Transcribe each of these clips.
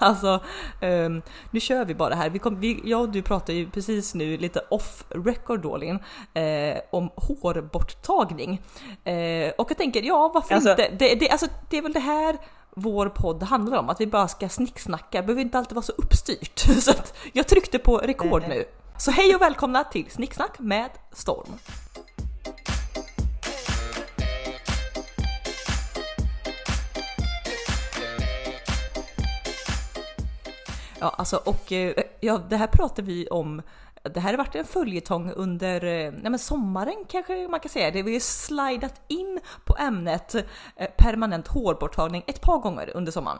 Alltså, um, nu kör vi bara här. Vi kom, vi, jag och du pratade ju precis nu lite off record Dolin, eh, om hårborttagning. Eh, och jag tänker, ja varför alltså, inte? Det, det, alltså, det är väl det här vår podd handlar om, att vi bara ska snicksnacka, det behöver inte alltid vara så uppstyrt. Så att jag tryckte på rekord nu. Så hej och välkomna till Snicksnack med Storm. Ja, alltså och eh, ja, det här pratar vi om. Det här har varit en följetong under eh, nej men sommaren kanske man kan säga. Det vi har slidat in på ämnet eh, permanent hårborttagning ett par gånger under sommaren.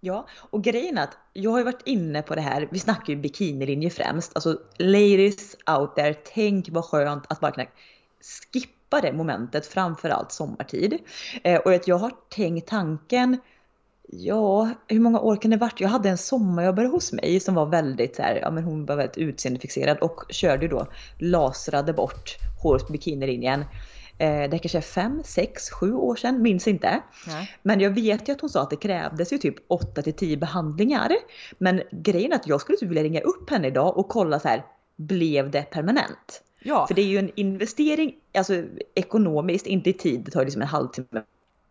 Ja, och grejen är att jag har ju varit inne på det här, vi snackar ju bikinilinje främst, alltså ladies out there, tänk vad skönt att bara kunna skippa det momentet framförallt sommartid. Eh, och att jag har tänkt tanken Ja, hur många år kan det varit? Jag hade en sommarjobbare hos mig som var väldigt så här, ja men hon var väldigt utseendefixerad och körde då lasrade bort håret på bikinilinjen. Eh, det kanske är fem, sex, sju år sedan, minns inte. Nej. Men jag vet ju att hon sa att det krävdes ju typ 8 till 10 behandlingar. Men grejen är att jag skulle typ vilja ringa upp henne idag och kolla så här, blev det permanent? Ja. För det är ju en investering, alltså ekonomiskt, inte i tid, det tar liksom en halvtimme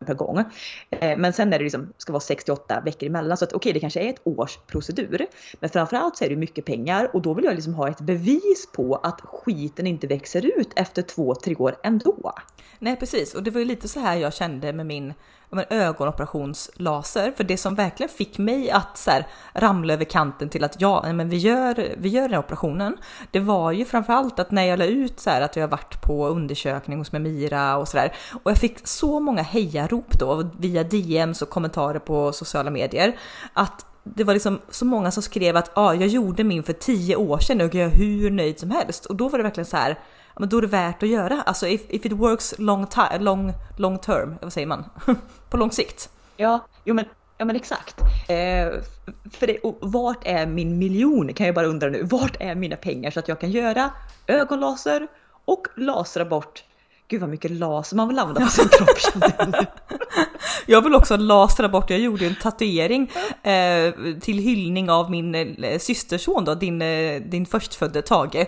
per gång. Eh, men sen är det liksom, ska vara 68 veckor emellan så att okej okay, det kanske är ett års procedur. Men framförallt så är det mycket pengar och då vill jag liksom ha ett bevis på att skiten inte växer ut efter två, tre år ändå. Nej precis och det var ju lite så här jag kände med min men, ögonoperationslaser. För det som verkligen fick mig att så här, ramla över kanten till att ja, men vi gör, vi gör den här operationen. Det var ju framförallt att när jag la ut så här, att jag har varit på undersökning hos Memira och sådär. Och jag fick så många hejarop då via DMs och kommentarer på sociala medier. Att det var liksom så många som skrev att ah, jag gjorde min för tio år sedan och jag är hur nöjd som helst. Och då var det verkligen så här men då är det värt att göra. Alltså if, if it works long, long, long term, vad säger man? på lång sikt. Ja, jo men, ja, men exakt. Eh, för det, vart är min miljon kan jag bara undra nu. Vart är mina pengar så att jag kan göra ögonlaser och lasra bort Gud vad mycket laser man vill använda på sin kropp jag vill också lasra bort, jag gjorde en tatuering eh, till hyllning av min eh, systerson då, din, eh, din förstfödde Tage.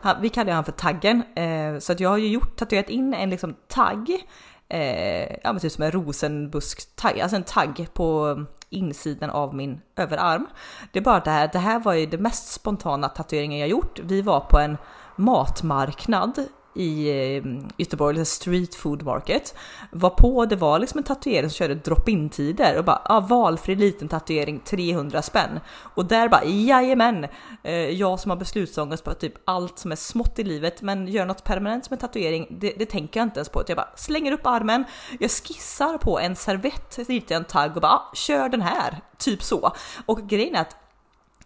Han, vi kallar han för Taggen, eh, så att jag har ju gjort, tatuerat in en liksom tagg, eh, ja men typ som en rosenbusk-tagg, alltså en tagg på insidan av min överarm. Det är bara det här, det här var ju det mest spontana tatueringen jag gjort. Vi var på en matmarknad i eh, Göteborg, Göteborg, street food market, var på det var liksom en tatuering som körde drop-in tider och bara ah, valfri liten tatuering 300 spänn och där bara jajamän, eh, jag som har beslutsångest på typ allt som är smått i livet men gör något permanent som en tatuering, det, det tänker jag inte ens på. Jag bara slänger upp armen, jag skissar på en servett, ritar en tagg och bara ah, kör den här, typ så. Och grejen är att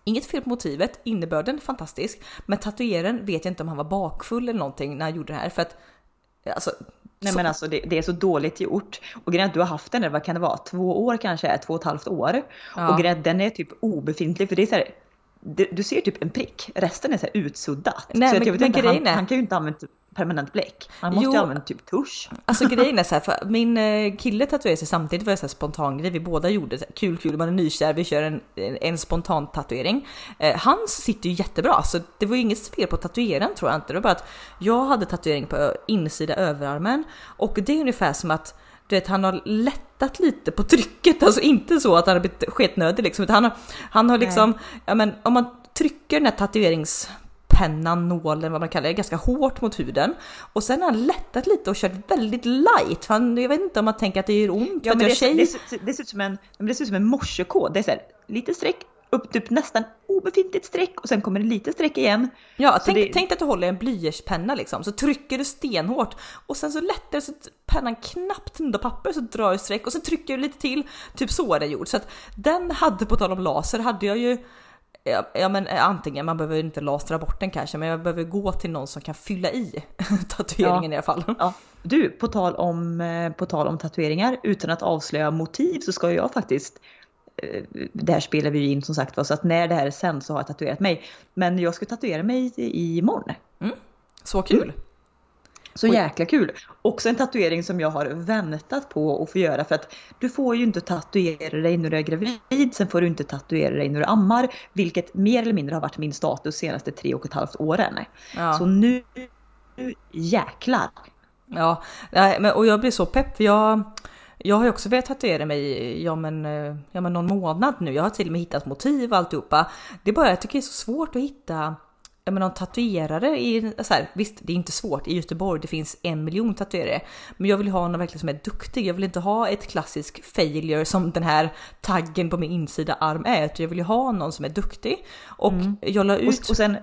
Inget fel på motivet, innebörden är fantastisk, men tatueraren vet jag inte om han var bakfull eller någonting när han gjorde det här för att alltså, Nej så. men alltså det, det, är så dåligt gjort. Och grejen är att du har haft den, vad kan det vara, två år kanske, två och ett halvt år. Ja. Och grejen den är typ obefintlig för det är så här, du ser typ en prick, resten är så utsuddat. Nej, så men, jag vet men inte, han, han, kan ju inte använda permanent bläck. Han måste jo, ju använda typ tusch. Alltså grejen är så här, för min eh, kille tatuerade sig samtidigt var det så här spontan grej. Vi båda gjorde här, kul kul, man är nykär, vi kör en, en spontan tatuering. Eh, hans sitter ju jättebra så det var ju inget fel på tatueringen tror jag inte. Det var bara att jag hade tatuering på insida överarmen och det är ungefär som att du vet, han har lättat lite på trycket, alltså inte så att han har blivit sketnödig liksom, utan han har, han har liksom, Nej. ja men om man trycker den här tatuerings pennan, nålen, vad man kallar det, ganska hårt mot huden. Och sen har han lättat lite och kört väldigt light. För han, jag vet inte om man tänker att det gör ont ja, men det, tjej. Det, det, det, ser ut som en, det ser ut som en morsekod. Det är så här, lite streck, upp typ nästan obefintligt streck och sen kommer det lite streck igen. Ja, tänk, det... tänk att du håller en blyertspenna liksom, så trycker du stenhårt och sen så lättar så pennan knappt nuddar papper så drar du streck och sen trycker du lite till. Typ så är det gjort. Så att den hade, på tal om laser, hade jag ju Ja, ja, men eh, antingen, man behöver inte lastra bort den kanske, men jag behöver gå till någon som kan fylla i tatueringen ja. i alla fall. Ja. Du, på tal, om, eh, på tal om tatueringar, utan att avslöja motiv så ska jag faktiskt eh, det här spelar vi ju in som sagt så att när det här är sen så har jag tatuerat mig. Men jag ska tatuera mig imorgon. Mm. Så kul! Mm. Så jäkla kul! Också en tatuering som jag har väntat på att få göra för att du får ju inte tatuera dig när du är gravid, sen får du inte tatuera dig när du ammar, vilket mer eller mindre har varit min status senaste tre och ett halvt åren. Ja. Så nu, jäklar! Ja, och jag blir så pepp för jag jag har ju också velat tatuera mig ja men, ja men någon månad nu. Jag har till och med hittat motiv och alltihopa. Det är bara jag tycker det är så svårt att hitta ja, men någon tatuerare i, så här, visst det är inte svårt, i Göteborg det finns en miljon tatuerare. Men jag vill ha någon verkligen som är duktig, jag vill inte ha ett klassisk failure som den här taggen på min insida arm är, utan jag vill ju ha någon som är duktig. Och mm. jag la ut... Och, och sen,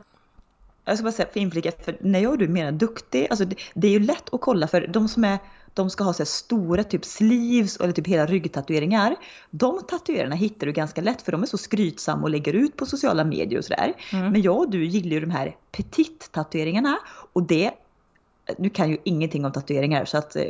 jag ska bara säga för inflika, för när jag och du menar duktig, alltså det, det är ju lätt att kolla för de som är de ska ha så stora typ sleeves eller typ hela ryggtatueringar. De tatueringarna hittar du ganska lätt för de är så skrytsamma och lägger ut på sociala medier och sådär. Mm. Men jag och du gillar ju de här petit tatueringarna och det nu kan ju ingenting om tatueringar så att eh,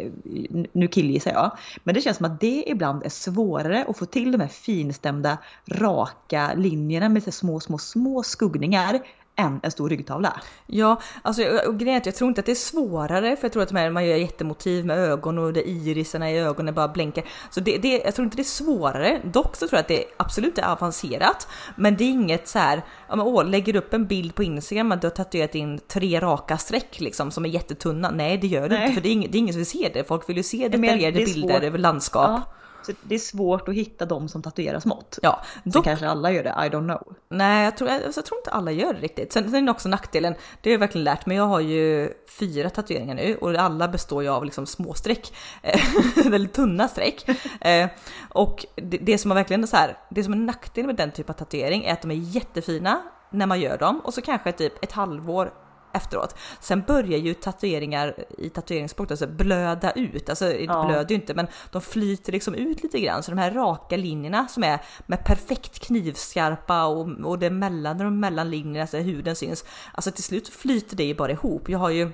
nu killgissar jag. Men det känns som att det ibland är svårare att få till de här finstämda raka linjerna med så små, små, små skuggningar än en stor ryggtavla. Ja, alltså och grejen jag tror inte att det är svårare för jag tror att här, man gör jättemotiv med ögon och det irisarna i ögonen bara blänker. Så det, det, jag tror inte det är svårare. Dock så tror jag att det absolut är avancerat, men det är inget så här, ja, men, åh, lägger upp en bild på Instagram att du har tatuerat in tre raka streck liksom som är jättetunna. Nej, det gör du inte för det är, ingen, det är ingen som vill se det. Folk vill ju se detaljerade bilder över landskap. Ja. Så det är svårt att hitta de som tatuerar smått. Ja, dock, Sen kanske alla gör det, I don't know. Nej, jag tror, alltså, jag tror inte alla gör det riktigt. Sen, sen är det också nackdelen, det har jag verkligen lärt mig. Jag har ju fyra tatueringar nu och alla består ju av liksom små streck. Väldigt tunna streck. Eh, och det, det, som är verkligen så här, det som är nackdelen med den typen av tatuering är att de är jättefina när man gör dem och så kanske typ ett halvår efteråt. Sen börjar ju tatueringar i tatueringsspråk alltså blöda ut, alltså ja. blöder ju inte men de flyter liksom ut lite grann så de här raka linjerna som är med perfekt knivskarpa och, och det mellan de mellanlinjerna så huden syns. Alltså till slut flyter det ju bara ihop. Jag har ju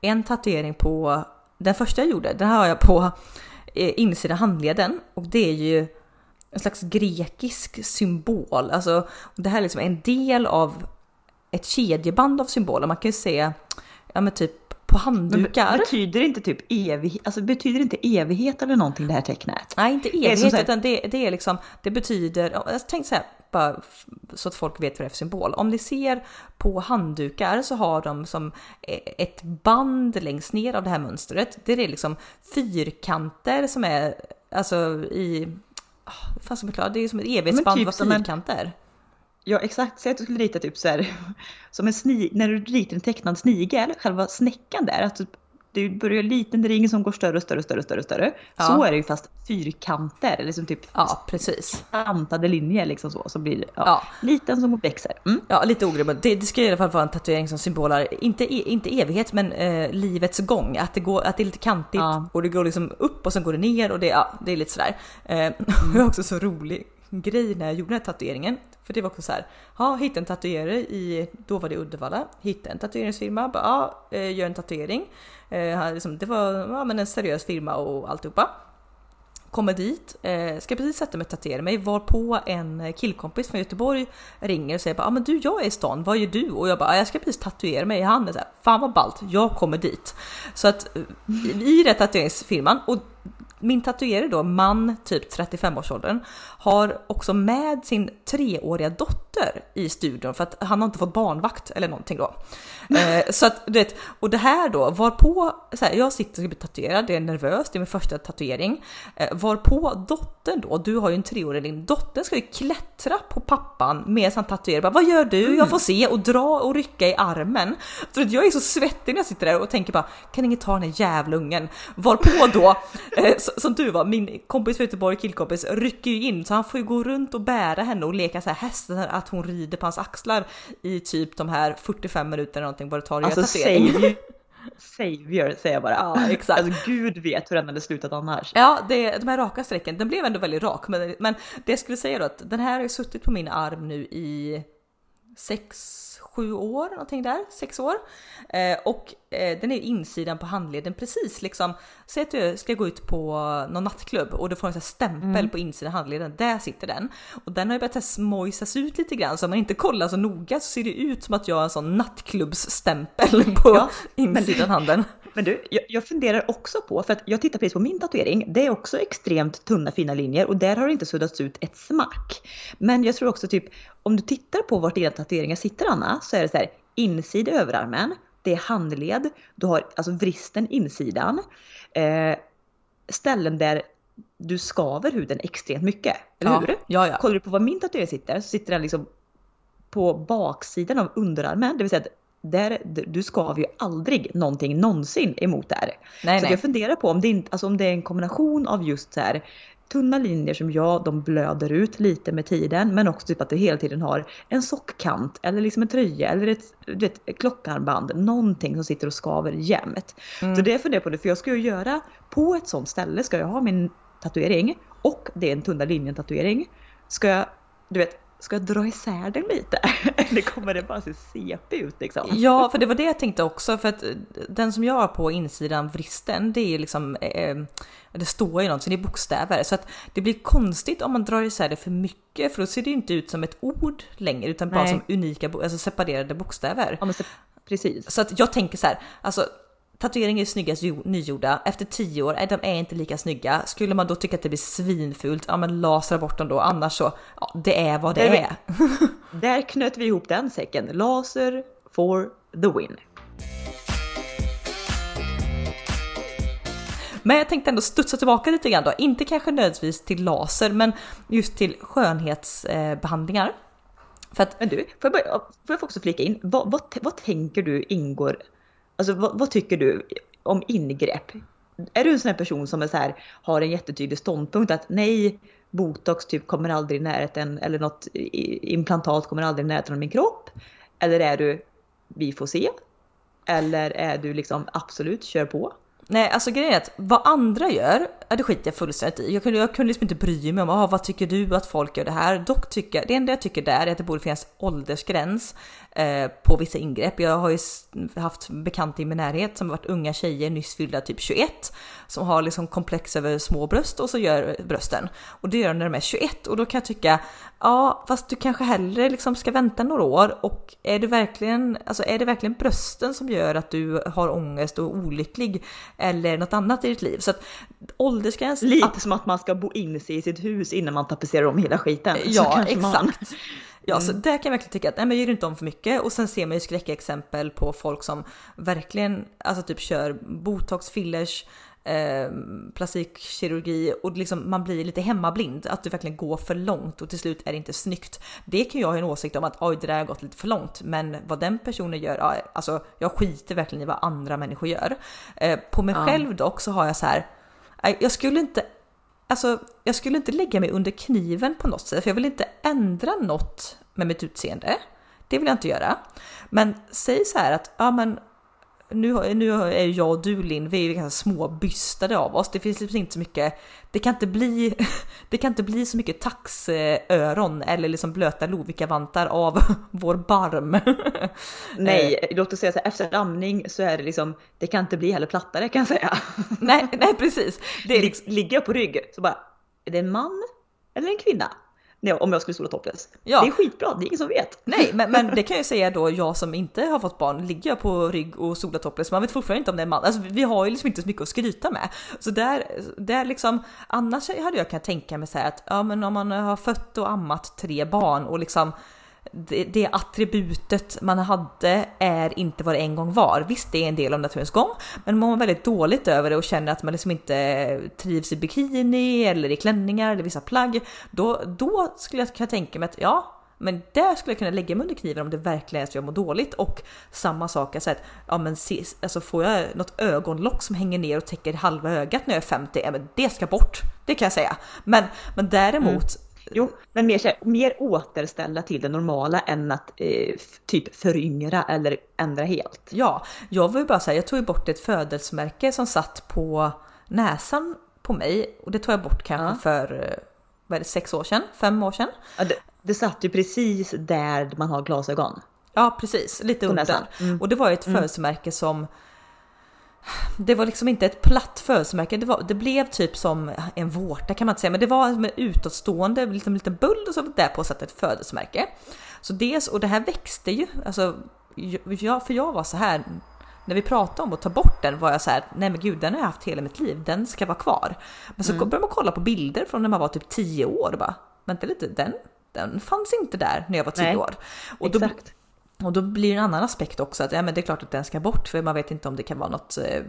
en tatuering på den första jag gjorde, den har jag på eh, insida handleden och det är ju en slags grekisk symbol. Alltså det här är liksom en del av ett kedjeband av symboler. Man kan ju se, ja men typ på handdukar. Men betyder inte typ evighet, alltså betyder inte evighet eller någonting det här tecknet? Nej, inte evighet, det utan det, det är liksom, det betyder, jag tänkte så här, bara så att folk vet vad det är för symbol. Om ni ser på handdukar så har de som ett band längst ner av det här mönstret. Det är liksom fyrkanter som är, alltså i, vad fan ska man förklara, det är som ett evighetsband typ av fyrkanter. En Ja exakt, säg att du skulle rita typ så här, som en sni, när du ritar en tecknad snigel, själva snäckan där, att du börjar liten ring som går större och större och större och större. större. Ja. Så är det ju fast fyrkanter, liksom typ ja, precis. kantade linjer liksom så. Så blir ja, ja. liten som växer. Mm. Ja, lite oregelbundet. Det, det ska i alla fall vara en tatuering som symbolar, inte, inte evighet, men eh, livets gång. Att det, går, att det är lite kantigt och det går liksom upp och sen går det ner och det, ja, det är lite sådär. Eh, mm. det är också så rolig grej när jag gjorde den här tatueringen. För det var också så här, ja, hitta en tatuerare i, då var det Uddevalla, hitta en tatueringsfirma, bara, ja, eh, gör en tatuering. Eh, liksom, det var ja, men en seriös firma och alltihopa. Kommer dit, eh, ska precis sätta mig och tatuera mig, var på en killkompis från Göteborg ringer och säger bara, men du jag är i stan, vad gör du? Och jag bara, jag ska precis tatuera mig i handen. Så här, Fan vad ballt, jag kommer dit. Så att i den tatueringsfirman, och min tatuerare då, man typ 35-årsåldern, har också med sin treåriga dotter i studion för att han har inte fått barnvakt eller någonting då. Eh, så att du vet, och det här då var på så här, jag sitter och ska bli tatuerad, det är nervöst, det är min första tatuering. Eh, var på dottern då, du har ju en treåring, din dotter ska ju klättra på pappan med han tatuerar, bara, vad gör du? Jag mm. får se och dra och rycka i armen. Så att jag är så svettig när jag sitter där och tänker bara, kan ingen ta den här jävla ungen? Varpå då, eh, som du var, min kompis från Göteborg, killkompis, rycker ju in så han får ju gå runt och bära henne och leka så här hästen, att hon rider på hans axlar i typ de här 45 minuter någonting vad det tar att alltså, göra. Savior säger jag bara. Ja, exakt. Alltså gud vet hur den hade slutat annars. Ja, det, de här raka strecken, den blev ändå väldigt rak. Men, men det jag skulle säga då att den här har ju suttit på min arm nu i sex, sju år, någonting där, sex år. Eh, och eh, den är insidan på handleden precis liksom. Säg att du ska gå ut på någon nattklubb och du får en sån stämpel Mm. på insidan av handleden. Där sitter den. Och den har ju börjat smojsas ut lite grann så om man inte kollar så noga så ser det ut som att jag har en sån nattklubbsstämpel på Ja, insidan handen. Men du, jag, jag funderar också på, för att jag tittar precis på min tatuering, det är också extremt tunna fina linjer och där har det inte suddats ut ett smack. Men jag tror också typ, om du tittar på vart dina tatueringar sitter Anna, så är det så här, insida överarmen, det är handled, du har alltså vristen insidan, eh, ställen där du skaver huden extremt mycket, eller Ja, hur? ja, ja. Kollar du på var min tatuering sitter så sitter den liksom på baksidan av underarmen, det vill säga att där, du skaver ju aldrig någonting någonsin emot där. Nej, så nej. jag funderar på om det, inte, alltså om det är en kombination av just så här tunna linjer som ja, de blöder ut lite med tiden, men också typ att du hela tiden har en sockkant eller liksom en tröja eller ett, vet, ett klockarmband, någonting som sitter och skaver jämt. Mm. Så det jag funderar på det, för jag ska ju göra på ett sånt ställe ska jag ha min tatuering och det är en tunna linjen tatuering. Ska jag, du vet, ska jag dra isär den lite? Eller kommer det bara se CP ut liksom? Ja, för det var det jag tänkte också. För att eh, den som jag har på insidan vristen, det är ju liksom, eh, det står ju något, så det är bokstäver. Så att det blir konstigt om man drar isär det för mycket, för då ser det ju inte ut som ett ord längre, utan bara Nej. som unika, alltså separerade bokstäver. Ja, precis. Så att jag tänker så här, alltså tatueringar är snyggast jo- nygjorda. Efter tio år, de är inte lika snygga. Skulle man då tycka att det blir svinfult, ja men lasra bort dem då. Annars så, ja det är vad det Det är vi-. Där knöt vi ihop den säcken. Laser for the win. Men jag tänkte ändå studsa tillbaka lite grann då. Inte kanske nödvändigtvis till laser, men just till skönhetsbehandlingar. Att Men du, får jag, bara, får jag också flika in? Vad, vad, vad tänker du ingår, alltså vad, vad tycker du om ingrepp? Är du en sån här person som är så här, har en jättetydlig ståndpunkt att nej, botox typ kommer aldrig i närheten eller något implantat kommer aldrig i närheten av min kropp? Eller är du, vi får se? Eller är du liksom absolut, kör på? Nej, alltså grejen är att vad andra gör, det skiter jag fullständigt i. Jag kunde, jag kunde liksom inte bry mig om, ah, vad tycker du att folk gör det här? Dock tycker jag, det enda jag tycker där är att det borde finnas åldersgräns eh, på vissa ingrepp. Jag har ju haft bekanta i min närhet som varit unga tjejer, nyss fyllda typ 21, som har liksom komplex över små bröst och så gör brösten. Och det gör de när de är 21 och då kan jag tycka, ja, fast du kanske hellre liksom ska vänta några år och är det verkligen, alltså är det verkligen brösten som gör att du har ångest och olycklig eller något annat i ditt liv? Så att åldersgräns, Lite som att man ska bo in sig i sitt hus innan man tapetserar om hela skiten. Ja, kanske man- Ja, så där kan jag verkligen tycka att nej, men gör inte om för mycket och sen ser man ju skräckexempel på folk som verkligen alltså typ kör botox, fillers, eh, plastikkirurgi och liksom man blir lite hemmablind. Att du verkligen går för långt och till slut är det inte snyggt. Det kan jag ha en åsikt om att oj, det där har gått lite för långt, men vad den personen gör, ja, alltså jag skiter verkligen i vad andra människor gör. Eh, på mig Ja. själv dock så har jag så här, nej, jag skulle inte Alltså, jag skulle inte lägga mig under kniven på något sätt, för jag vill inte ändra något med mitt utseende. Det vill jag inte göra. Men säg så här att, ja men nu, nu är jag och du Linn, vi är ganska små bystade av oss. Det finns liksom inte så mycket, det kan inte bli, det kan inte bli så mycket taxöron eller liksom blöta Lovikkavantar av vår barm. Nej, låt oss säga så här, efter amning så är det liksom, det kan inte bli heller plattare kan jag säga. nej, nej precis. Det är liksom, Ligger jag på rygg så bara, är det en man eller en kvinna? Om jag skulle sola topless. Ja. Det är skitbra, det är ingen som vet. Nej, men, men det kan jag säga då, jag som inte har fått barn, ligger jag på rygg och solar topless, man vet fortfarande inte om det är en man. Alltså, vi har ju liksom inte så mycket att skryta med. Så där, där liksom, annars hade jag kunnat tänka mig så här att, ja men om man har fött och ammat tre barn och liksom det, det attributet man hade är inte vad det en gång var. Visst, det är en del av naturens gång, men mår man väldigt dåligt över det och känner att man liksom inte trivs i bikini eller i klänningar eller vissa plagg, då, då skulle jag kunna tänka mig att ja, men där skulle jag kunna lägga mig under kniven om det verkligen är så jag mår dåligt. Och samma sak, alltså att ja, men se, alltså får jag något ögonlock som hänger ner och täcker halva ögat när jag är 50, ja, men det ska bort. Det kan jag säga. Men, men däremot, mm. Jo, men mer, här, mer återställa till det normala än att eh, typ föryngra eller ändra helt. Ja, jag var ju bara säga, jag tog ju bort ett födelsemärke som satt på näsan på mig och det tog jag bort kanske Ja. för eh, vad är det, sex år sedan, fem år sedan. Ja, det, det satt ju precis där man har glasögon. Ja, precis, lite under. Mm. Och det var ju ett födelsemärke som det var liksom inte ett platt födelsemärke. Det, var, det blev typ som en vårta kan man inte säga, men det var som en utåtstående liksom en liten böld och så där på satt ett födelsemärke. Så dels, och det här växte ju, alltså, jag, för jag var så här när vi pratade om att ta bort den var jag så här, nej men gud den har jag haft hela mitt liv, den ska vara kvar. Men så mm. började man kolla på bilder från när man var typ 10 år och bara, vänta lite, den, den fanns inte där när jag var 10 år. Och då, exakt. Och då blir det en annan aspekt också att ja, men det är klart att den ska bort för man vet inte om det kan vara något, eh,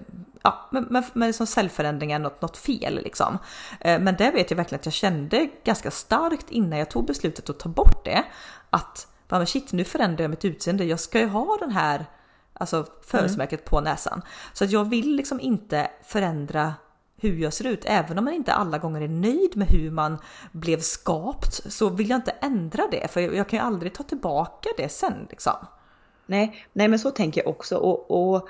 ja, med, med som cellförändringar, något, något fel liksom. Eh, men det vet jag verkligen att jag kände ganska starkt innan jag tog beslutet att ta bort det. Att, men shit nu förändrar jag mitt utseende, jag ska ju ha den här alltså födelsemärket mm. på näsan. Så att jag vill liksom inte förändra hur jag ser ut. Även om man inte alla gånger är nöjd med hur man blev skapt så vill jag inte ändra det för jag kan ju aldrig ta tillbaka det sen liksom. Nej, nej men så tänker jag också och, och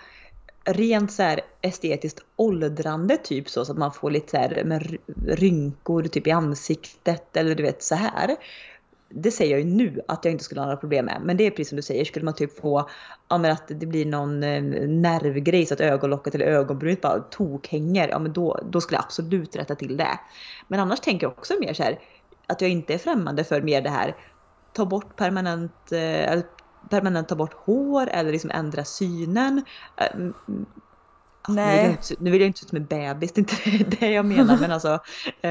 rent så här estetiskt åldrande typ så, så att man får lite så här med rynkor typ i ansiktet eller du vet så här det säger jag ju nu att jag inte skulle ha några problem med. Men det är precis som du säger, skulle man typ få, ja men att det blir någon eh, nervgrej så att ögonlocket eller ögonbrynet bara tokhänger, ja men då, då skulle jag absolut rätta till det. Men annars tänker jag också mer så här, att jag inte är främmande för mer det här, ta bort permanent, eh, permanent ta bort hår eller liksom ändra synen. Eh, Eh, Nej. Nu vill, jag inte se ut som en bebis, det är inte det jag menar men alltså. Eh,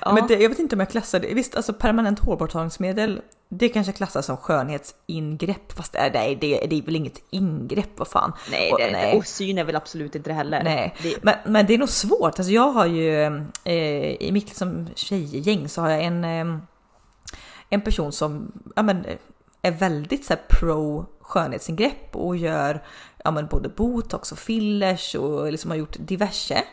ja. men det, jag vet inte om jag klassar det, visst alltså permanent hårborttagningsmedel det kanske klassas som skönhetsingrepp fast är, nej, det, det är väl inget ingrepp, vad fan. Nej, det, och, nej. och syn är väl absolut inte det heller. Nej, det... Men, men det är nog svårt. Alltså jag har ju eh, i mitt liksom, tjejgäng så har jag en, eh, en person som ja, men, är väldigt så här, pro skönhetsingrepp och gör ja, men både botox och fillers och liksom har gjort diverse.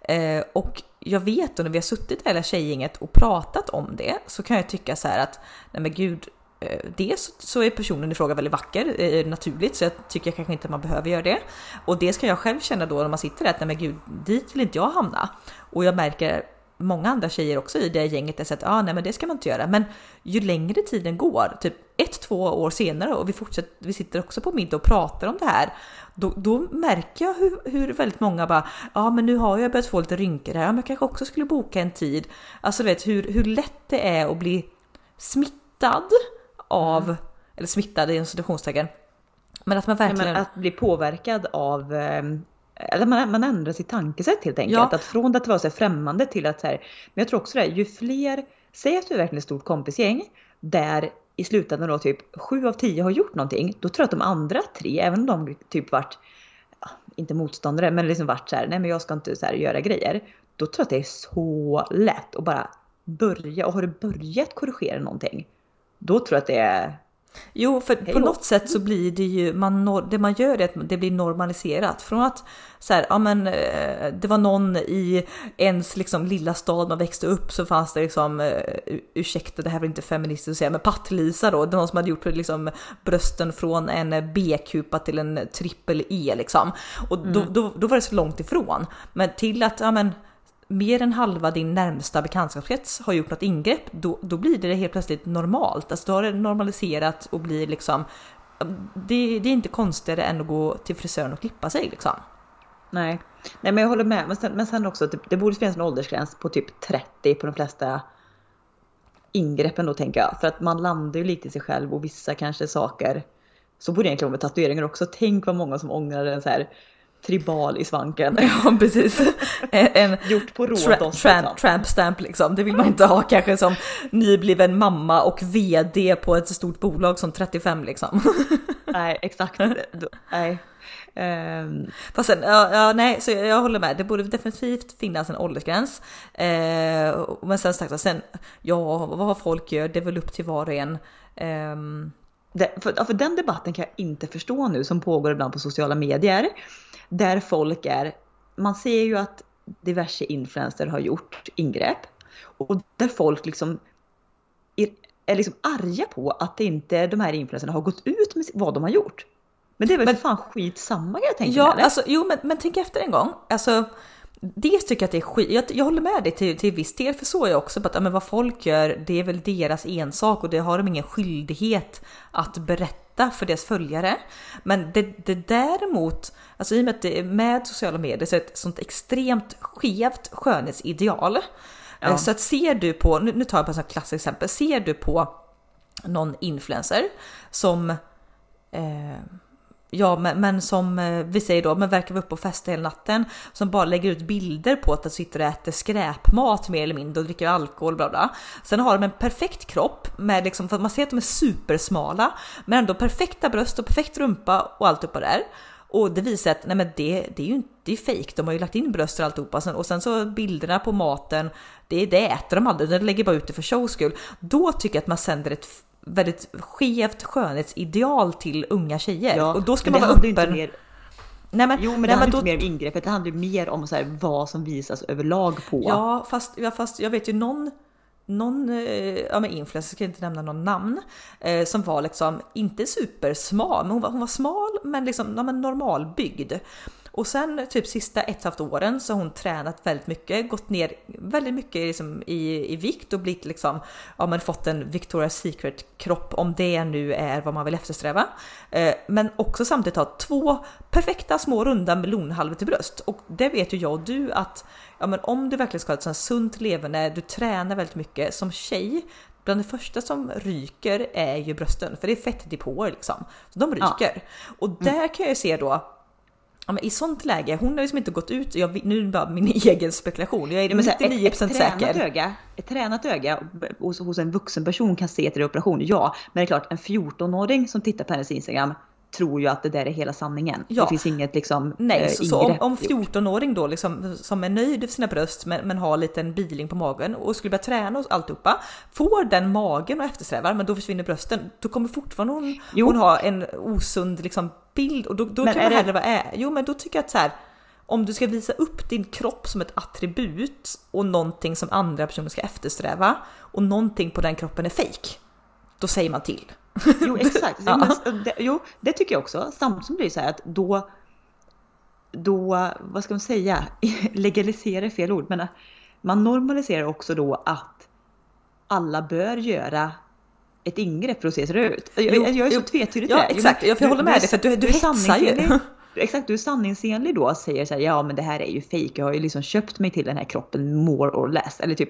Eh, och jag vet då när vi har suttit hela tjejgänget och pratat om det så kan jag tycka så här att nej men gud, eh, dels så är personen i fråga väldigt vacker eh, naturligt så jag tycker kanske inte att man behöver göra det. Och det ska jag själv känna då när man sitter där att nej men gud, dit vill inte jag hamna. Och jag märker många andra tjejer också i det gänget är så att ah, nej men det ska man inte göra. Men ju längre tiden går, typ ett, två år senare och vi fortsätter, vi sitter också på middag och pratar om det här. Då, då märker jag hur, hur väldigt många bara, ja ah, men nu har jag börjat få lite rynkor här, men jag kanske också skulle boka en tid. Alltså du vet hur, hur lätt det är att bli smittad av, mm. eller smittad i institutionstecken. Men att man verkligen... Ja, att bli påverkad av ehm, eller man, man ändrar sitt tankesätt helt enkelt. Ja. Att från att vara så främmande till att så här, men jag tror också det, ju fler, säg att du är verkligen ett stort kompisgäng där i slutändan då typ sju av tio har gjort någonting, då tror jag att de andra tre, även om de typ varit, inte motståndare, men liksom varit så här, nej men jag ska inte så här göra grejer. Då tror jag att det är så lätt att bara börja, och har du börjat korrigera någonting, då tror jag att det är Jo, för på något sätt så blir det ju, man, det man gör är att det blir normaliserat. Från att så här, ja men eh, det var någon i ens liksom lilla stad man växte upp så fanns det liksom, eh, ursäkta det här är inte feministiskt att säga, men Patt-Lisa då, det var någon som hade gjort liksom brösten från en B-kupa till en trippel E liksom. Och då, mm. då, då var det så långt ifrån. Men till att, ja men mer än halva din närmsta bekantskapskrets har gjort något ingrepp, då, då blir det helt plötsligt normalt. Alltså då har det normaliserat och blir liksom, det, det är inte konstigare än att gå till frisören och klippa sig liksom. Nej, nej men jag håller med. Men sen, men sen också, det, det borde finnas en åldersgräns på typ 30 på de flesta ingreppen då tänker jag. För att man landar ju lite i sig själv och vissa kanske saker. Så borde det egentligen vara med tatueringar också. Tänk vad många som ångrar en så här tribal i svanken. Ja precis. En, Gjort på råd tra tra tramp stamp liksom. Det vill man inte ha kanske som nybliven mamma och VD på ett stort bolag som 35 liksom. Nej exakt. Nej. Um... Fast sen, ja, ja, nej, så jag, jag, håller med. Det borde definitivt finnas en åldersgräns. Eh, men sen sagt, sen, ja, vad folk gör, det är väl upp till var och en. Um... Det, för, för den debatten kan jag inte förstå nu som pågår ibland på sociala medier där folk är, man ser ju att diverse influencers har gjort ingrepp och där folk liksom är, är liksom arga på att inte de här influencerna har gått ut med vad de har gjort. Men det är väl men, för fan skitsamma jag tänker Ja, eller? alltså jo men, men tänk efter en gång. Alltså Dels tycker jag att det är skit, jag, jag håller med dig till, till viss del, för så är jag också att ja, men vad folk gör, det är väl deras ensak och det har de ingen skyldighet att berätta berätta för deras följare. Men det, det däremot, alltså i och med att det är med sociala medier så är det ett sånt extremt skevt skönhetsideal. Ja. Eh, Så att ser du på, nu, nu tar jag bara ett klassiskt exempel, ser du på någon influencer som eh, Ja men, men som eh, vi säger då, men verkar vara uppe och festa hela natten. Som bara lägger ut bilder på att de sitter och äter skräpmat mer eller mindre och dricker alkohol bla bla. Sen har de en perfekt kropp med liksom, för att man ser att de är supersmala. Men ändå perfekta bröst och perfekt rumpa och allt uppe där. Och det visar att nej men det, det är ju inte det är fake. De har ju lagt in bröst och alltihopa. Sen, och sen så bilderna på maten, det, det äter de aldrig. De lägger bara ut det för shows skull. Då tycker jag att man sänder ett väldigt skevt skönhetsideal till unga tjejer. Ja, och då ska man vara öppen. mer, Nej, men, jo men det nej, handlar men inte mer om ingreppet, det handlar mer om så här, vad som visas överlag på. Ja, fast, ja, fast jag vet ju någon, någon eh, ja, men influencer, ska jag inte nämna någon namn, eh, som var liksom inte supersmal, men hon var, hon var smal men liksom ja, men normalbyggd. Och sen typ sista ett och ett halvt åren så har hon tränat väldigt mycket, gått ner väldigt mycket liksom, i, i vikt och blivit liksom, ja men fått en Victoria's Secret kropp om det nu är vad man vill eftersträva. Eh, men också samtidigt ha två perfekta små runda melonhalvor till bröst. Och det vet ju jag och du att ja, men om du verkligen ska ha ett sånt sunt leverne, du tränar väldigt mycket som tjej. Bland det första som ryker är ju brösten, för det är fettdepåer liksom. Så de Ja. ryker. Och där kan jag ju se då Ja, men I sånt läge, hon har liksom inte gått ut, jag, nu är det bara min egen spekulation, jag är Ja, men så här, 99% ett, ett, säker. öga, ett tränat öga hos, hos en vuxen person kan se till operation, ja. Men det är klart, en 14-åring som tittar på hennes Instagram tror ju att det där är hela sanningen. Ja. Det finns inget liksom Nej, eh, så, så om, om gjort. 14-åring då liksom, som är nöjd för sina bröst men, men har lite en biling på magen och skulle börja träna och alltihopa, får den magen och eftersträvar men då försvinner brösten, då kommer fortfarande hon, Jo. hon ha en osund liksom, bild och då, då Men kan är man det- hellre vara ä- Jo men då tycker jag att så här, om du ska visa upp din kropp som ett attribut och någonting som andra personer ska eftersträva och någonting på den kroppen är fake, då säger man till. Jo exakt, Ja. men, det, jo det tycker jag också. Samtidigt som det är så här att då, då, vad ska man säga, legalisera är fel ord, men man normaliserar också då att alla bör göra ett ingrepp för att se så ut. Jag, Jo, jag, jag är så tvetydig Ja, det. Jo, exakt. Jag får hålla med dig, för du- du är hetsar ju. Exakt, du är sanningsenlig då och säger så här, ja men det här är ju fejk. Jag har ju liksom köpt mig till den här kroppen more or less. Eller typ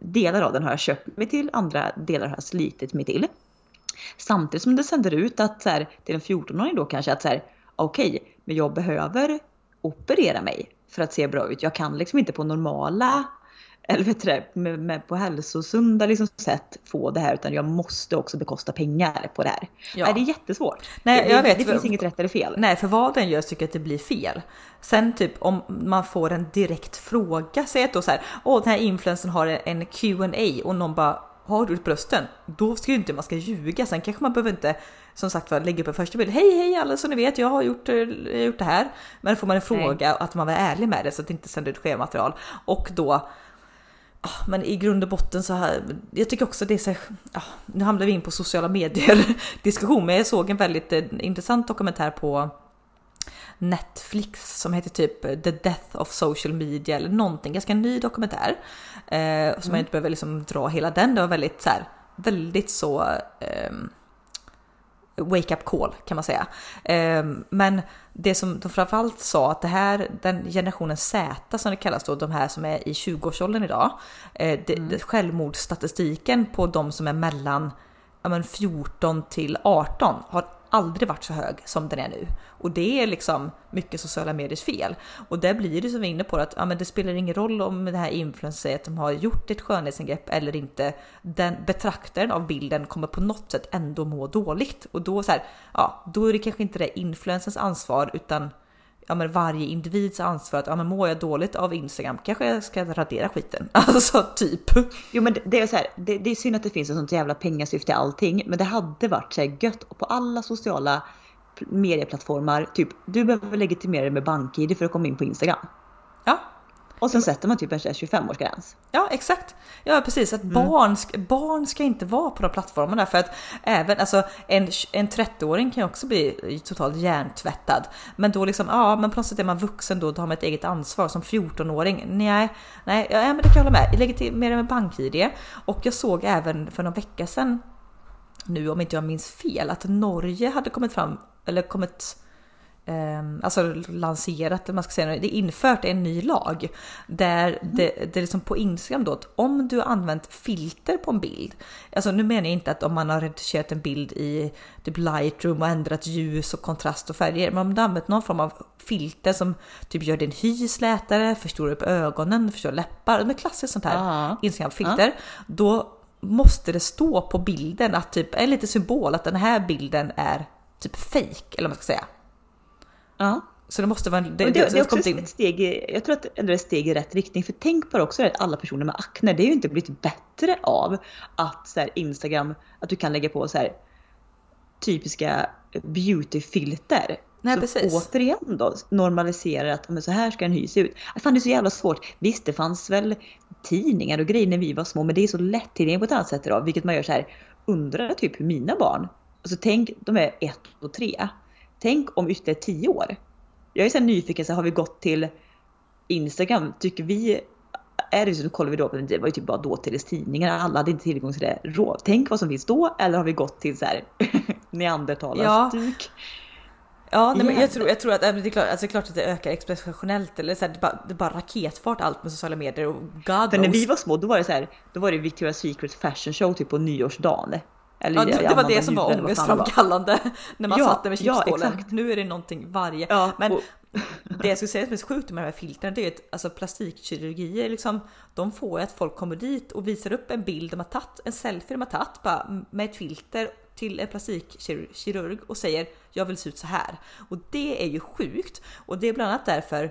delar av den har jag köpt mig till, andra delar har jag slitit mig till. Samtidigt som det sänder ut att så här, till en 14-åring då kanske att så här, okej, men jag behöver operera mig för att se bra ut. Jag kan liksom inte på normala eller vet du med, med på hälsosunda liksom sätt få det här utan jag måste också bekosta pengar på det här. Ja. Nej, det är jättesvårt. Nej, det, jag vet. det finns inget rätt eller fel. Nej, för vad den gör så tycker jag att det blir fel. Sen typ om man får en direkt fråga, säg att då så här, åh den här influencern har en Q&A och någon bara har du brösten? Då ska ju inte man ska ljuga. Sen kanske man behöver inte som sagt var lägga upp en första bild. Hej hej alla så ni vet jag har gjort, eh, jag har gjort det här. Men får man en fråga att man var ärlig med det så att det inte sänder ut skevmaterial. Och då men i grund och botten så här, jag tycker också det är så ah, nu hamnar vi in på sociala medier diskussion, men jag såg en väldigt eh, intressant dokumentär på Netflix som heter typ The Death of Social Media eller någonting, ganska ny dokumentär. Eh, som jag inte behöver liksom dra hela den, det var väldigt så här, väldigt så ehm, wake up call kan man säga. Ehm, men det som de framförallt sa att det här, den generationen Z som det kallas då, de här som är i 20-årsåldern idag, eh, det, det, självmordsstatistiken på de som är mellan ja, men 14 till 18 har aldrig varit så hög som den är nu. Och det är liksom mycket sociala mediers fel. Och där blir det som vi är inne på att ja, men det spelar ingen roll om det här influencern säger att de har gjort ett skönhetsingrepp eller inte. Den betraktaren av bilden kommer på något sätt ändå må dåligt. Och då, så här, ja, då är det kanske inte det influencers ansvar utan ja, men varje individs ansvar att ja, men mår jag dåligt av Instagram kanske jag ska radera skiten. Alltså typ. Jo men det, det är så här, det, det är synd att det finns ett sånt jävla pengasyfte i allting. Men det hade varit så här gött och på alla sociala pl- medieplattformar. Typ, du behöver legitimera dig med BankID för att komma in på Instagram. Ja, Och sen sätter man typ en så här 25-årsgräns. Ja exakt. Ja precis, att barn, ska, barn ska inte vara på de plattformarna för att även alltså en, en 30-åring kan ju också bli totalt hjärntvättad. Men då liksom, ja men på något sätt är man vuxen då, då har man ett eget ansvar som 14-åring. Nej, nej, ja, men det kan jag hålla med. Mer med BankID och jag såg även för någon vecka sedan nu om inte jag minns fel, att Norge hade kommit fram, eller kommit alltså lanserat, man ska säga, det är infört en ny lag där mm. det, det är liksom på Instagram då att om du har använt filter på en bild, alltså nu menar jag inte att om man har redigerat en bild i typ Lightroom och ändrat ljus och kontrast och färger, men om du har använt någon form av filter som typ gör din hy slätare, förstorar upp ögonen, förstorar läppar, med klassiskt sånt här ah. Instagram-filter, ah. då måste det stå på bilden att typ en liten symbol att den här bilden är typ fake eller vad man ska säga. Ja. Så det måste vara... Det, det, det, det är också ett steg, i, jag tror att det är ett steg i rätt riktning. För tänk på också att alla personer med akne, det är ju inte blivit bättre av att så här, Instagram, att du kan lägga på så här typiska beautyfilter. Nej, så precis. återigen då normaliserar att men så här ska en hy se ut. Fann det så jävla svårt. Visst, det fanns väl tidningar och grejer när vi var små, men det är så lättillgängligt på ett annat sätt idag. Vilket man gör så här, undrar typ hur mina barn, alltså tänk, de är ett och tre. Tänk om ytterligare tio år. Jag är så nyfiken, så har vi gått till Instagram? Tycker vi är det så kollar vi då på det var ju typ bara dåtidstidningar, alla hade inte tillgång till det. Rå. Tänk vad som finns då, eller har vi gått till så här neandertalarstuk? Ja. Ja, nej, men jag tror, jag tror att det är, klart, alltså det är klart att det ökar exponentiellt eller så här, det, bara, det bara raketfart allt med sociala medier och God För när vi var små då var det så här, då var det Victoria's Secret fashion show typ på nyårsdagen. Eller, ja, det, det var det som var ångestframkallande när man ja, satt där med chipsskålen. Ja, nu är det någonting varje. Ja, men och... det jag skulle säga som är så sjukt med de här filtren, det är att alltså, plastikkirurgier, liksom, de får att folk kommer dit och visar upp en bild de har tagit, en selfie de har tagit bara, med ett filter till en plastikkirurg och säger jag vill se ut så här. Och det är ju sjukt och det är bland annat därför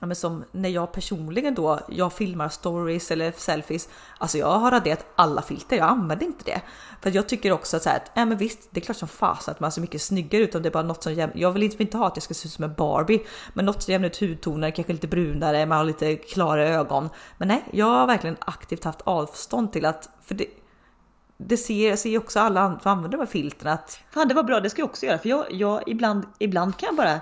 ja, men som när jag personligen då, jag filmar stories eller selfies, alltså jag har raderat alla filter, jag använder inte det. För jag tycker också att så här, att, ja men visst, det är klart som fasen att man ser mycket snyggare ut om det är bara något som jämnar, jag vill inte, inte ha att jag ska se ut som en Barbie, men något som jämnar ut hudtoner, kanske lite brunare, man har lite klarare ögon. Men nej, jag har verkligen aktivt haft avstånd till att, för det, det ser, jag ser också alla andra använder de här filtren att... Fan det var bra, det ska jag också göra för jag, jag ibland, ibland kan jag bara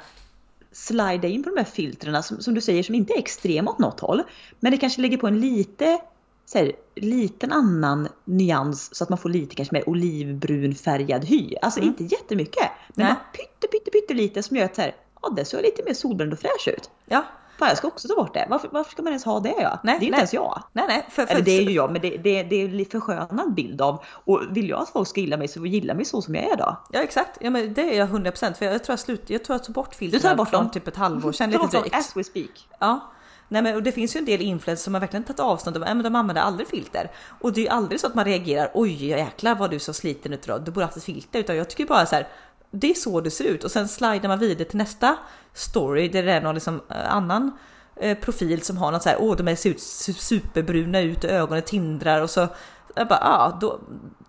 slida in på de här filtrerna som, som du säger som inte är extrema åt något håll. Men det kanske lägger på en lite så här, liten annan nyans så att man får lite kanske mer olivbrun färgad hy. Alltså mm. inte jättemycket. Men pytte, pytte, pytte lite som gör att så här, ja, det ser lite mer solbränd och fräsch ut. Ja, Fan jag ska också ta bort det. Varför, varför ska man ens ha det? Ja? Nej, det är ju inte ens jag. Nej, nej. För, för, Eller det är ju jag, men det, det, det är en förskönad bild av. Och vill jag att folk ska gilla mig så gilla mig så som jag är då. Ja exakt, ja, men det är jag 100% för jag tror jag slut, jag tror jag tog bort filtren från typ ett halvår sedan. Lite drygt. As we speak. Ja. Nej men och det finns ju en del influencers som har verkligen tagit avstånd av att de använder aldrig filter. Och det är ju aldrig så att man reagerar oj jäklar vad du så sliten ut idag, du borde haft ett filter. Utan jag tycker bara så här, det är så det ser ut och sen slidar man vidare till nästa story där det är någon liksom eh, annan eh, profil som har något så här, åh de ser ut superbruna ut och ögonen tindrar och så. Jag bara, ah då,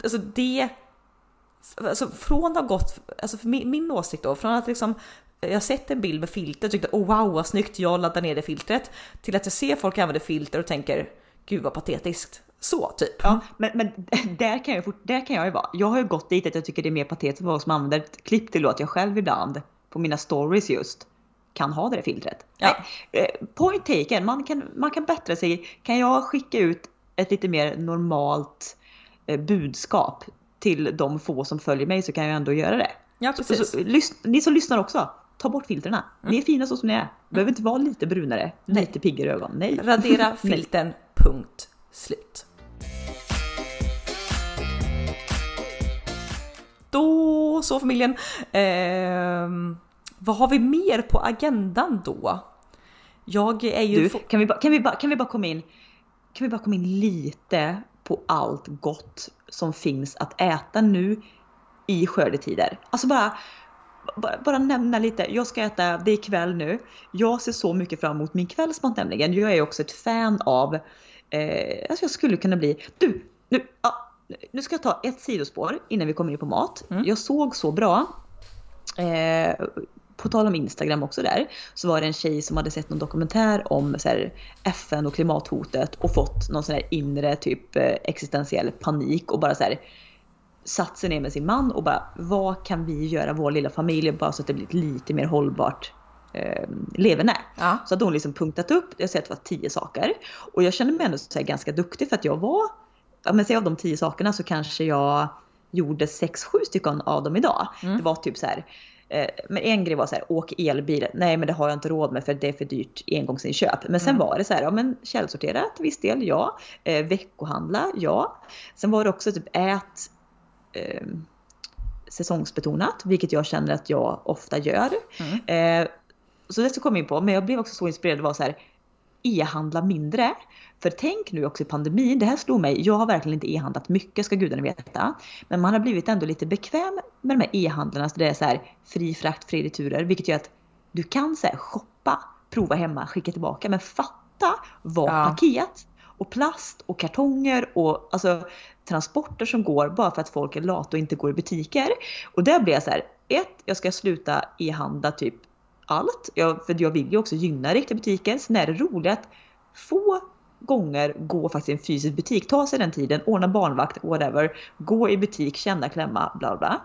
alltså det. Alltså från att ha gått, alltså för min, min åsikt då, från att liksom jag sett en bild med filter och tyckte oh wow vad snyggt, jag laddar ner det filtret. Till att jag ser folk använda filter och tänker gud vad patetiskt. Så typ. Ja, men, men där, kan jag, fort, där kan jag ju vara. Jag har ju gått dit att jag tycker det är mer patetiskt vad som använder ett klipp till att jag själv ibland på mina stories just kan ha det där filtret. Ja. Eh, point taken, man kan, man kan bättra sig. Kan jag skicka ut ett lite mer normalt eh, budskap till de få som följer mig så kan jag ändå göra det. Ja, precis. Så, så, lys, ni som lyssnar också, ta bort filtrerna. Mm. Ni är fina så som ni är. Behöver inte vara lite brunare, Nej. lite piggare ögon. Nej. Radera filten, punkt slut. Då så familjen. Eh, vad har vi mer på agendan då? Jag är ju... Du, kan, vi bara, kan, vi bara, kan vi bara komma in kan vi bara komma in lite på allt gott som finns att äta nu i skördetider? Alltså bara, bara, bara nämna lite. Jag ska äta, det är kväll nu. Jag ser så mycket fram emot min kvällsmat nämligen. Jag är också ett fan av, eh, alltså jag skulle kunna bli, du, nu, ja, nu ska jag ta ett sidospår innan vi kommer in på mat. Mm. Jag såg så bra eh, på tal om Instagram också där, så var det en tjej som hade sett någon dokumentär om så här, FN och klimathotet och fått någon sån här inre typ eh, existentiell panik och bara så här satt sig ner med sin man och bara vad kan vi göra vår lilla familj bara så att det blir ett lite mer hållbart eh, leverne. Ja. Så hade hon liksom punktat upp, jag säger att det var tio saker. Och jag kände mig ändå så ganska duktig för att jag var, ja men säg av de tio sakerna så kanske jag gjorde 6-7 stycken av dem idag. Mm. Det var typ så här. eh, Men en grej var så här, åk elbil. Nej men det har jag inte råd med för det är för dyrt engångsinköp. Men sen Mm. var det så här, ja men källsortera till viss del, ja. Eh, veckohandla, ja. Sen var det också typ ät eh, säsongsbetonat, vilket jag känner att jag ofta gör. Mm. Eh, så det ska jag komma in på, men jag blev också så inspirerad av så här, e-handla mindre. För tänk nu också i pandemin, det här slog mig, jag har verkligen inte e-handlat mycket ska gudarna veta. Men man har blivit ändå lite bekväm med de här e-handlarna, så det är så här fri frakt, fri returer, vilket gör att du kan så här, shoppa, prova hemma, skicka tillbaka. Men fatta vad Ja. paket och plast och kartonger och alltså transporter som går bara för att folk är lata och inte går i butiker. Och där blir jag så här, ett, jag ska sluta e-handla typ allt. Jag, för jag vill ju också gynna riktiga butiker. Sen är det roligt att få gånger gå faktiskt i en fysisk butik. Ta sig den tiden, ordna barnvakt, whatever. Gå i butik, känna, klämma, bla bla.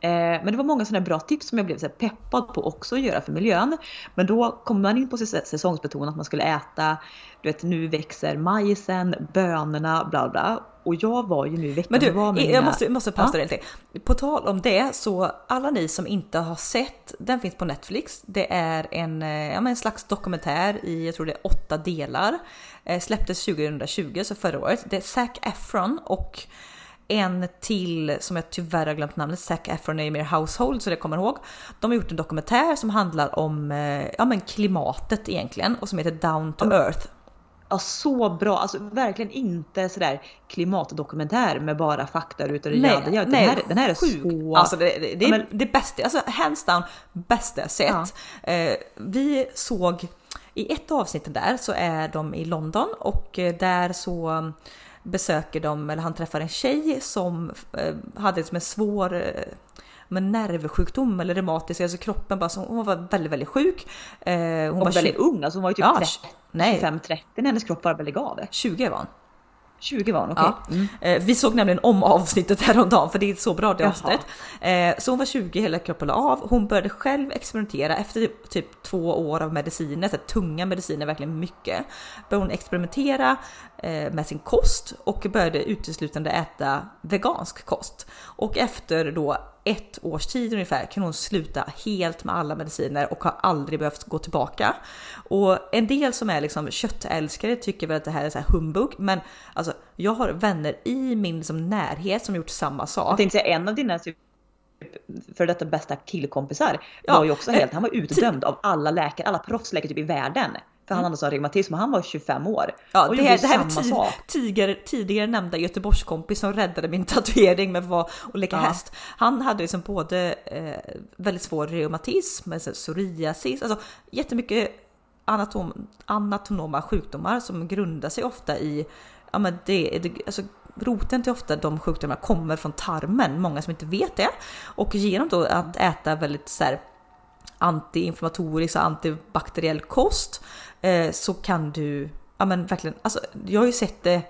Eh, men det var många sådana bra tips som jag blev så peppad på också att göra för miljön. Men då kommer man in på säs- säsongsbetonat att man skulle äta, du vet nu växer majsen, bönorna, bla bla. Och jag var ju nu i veckan Men du, var med jag mina- måste, måste pausa dig lite. På tal om det så alla ni som inte har sett, den finns på Netflix. Det är en, eh, ja, en slags dokumentär i, jag tror det är åtta delar. Eh, släpptes 2020, så förra året. Det är Zac Efron och en till som jag tyvärr har glömt namnet, Zac Efron är mer household så det kommer jag ihåg. De har gjort en dokumentär som handlar om eh, ja, men klimatet egentligen och som heter Down to Earth. Ja, så bra. Alltså verkligen inte sådär klimatdokumentär med bara fakta utan jävla- ja, den, här, den här är sjuk. så... Alltså det, det, det Ja, är men- det bästa, alltså hands down bästa jag sett. Eh, vi såg i ett avsnitt där så är de i London och eh, där så besöker de, eller han träffar en tjej som eh, hade som en svår eh, men nervsjukdom eller reumatisk, alltså kroppen bara, så hon var väldigt, väldigt sjuk. Eh, hon Hon var var väldigt 20, ung, alltså hon var ju typ Ja, 30, nej. 25-30 när hennes kropp bara väldigt gav. 20 var hon. 20 var hon, okej. Ja. Mm. Eh, Vi såg nämligen om avsnittet häromdagen för det är så bra det Jaha. avsnittet. Eh, Så hon var 20, hela kroppen la av. Hon började själv experimentera efter typ, typ två år av mediciner, så tunga mediciner, verkligen mycket. Började hon experimentera eh, med sin kost och började uteslutande äta vegansk kost. Och efter då ett års tid ungefär kan hon sluta helt med alla mediciner och har aldrig behövt gå tillbaka. Och en del som är liksom köttälskare tycker väl att det här är så här humbug, men alltså jag har vänner i min liksom, närhet som gjort samma Jag sak. tänkte säga en av dina typ, för detta bästa killkompisar Ja, var ju också helt, han var utdömd av alla läkare, alla proffsläkare typ i världen. För han hade sån reumatism och han var 25 år. Mm. Ja, och det, här, det här är samma sak. tidigare, tidigare nämnda Göteborgskompis som räddade min tatuering med vara och leka Ja. häst. Han hade liksom både eh, väldigt svår reumatism, alltså psoriasis, alltså jättemycket anatom, anatonoma sjukdomar som grundar sig ofta i, ja men det, det alltså roten till ofta de sjukdomarna kommer från tarmen, många som inte vet det. Och genom då att äta väldigt så här, antiinflammatorisk och antibakteriell kost eh, så kan du, ja men verkligen, alltså jag har ju sett det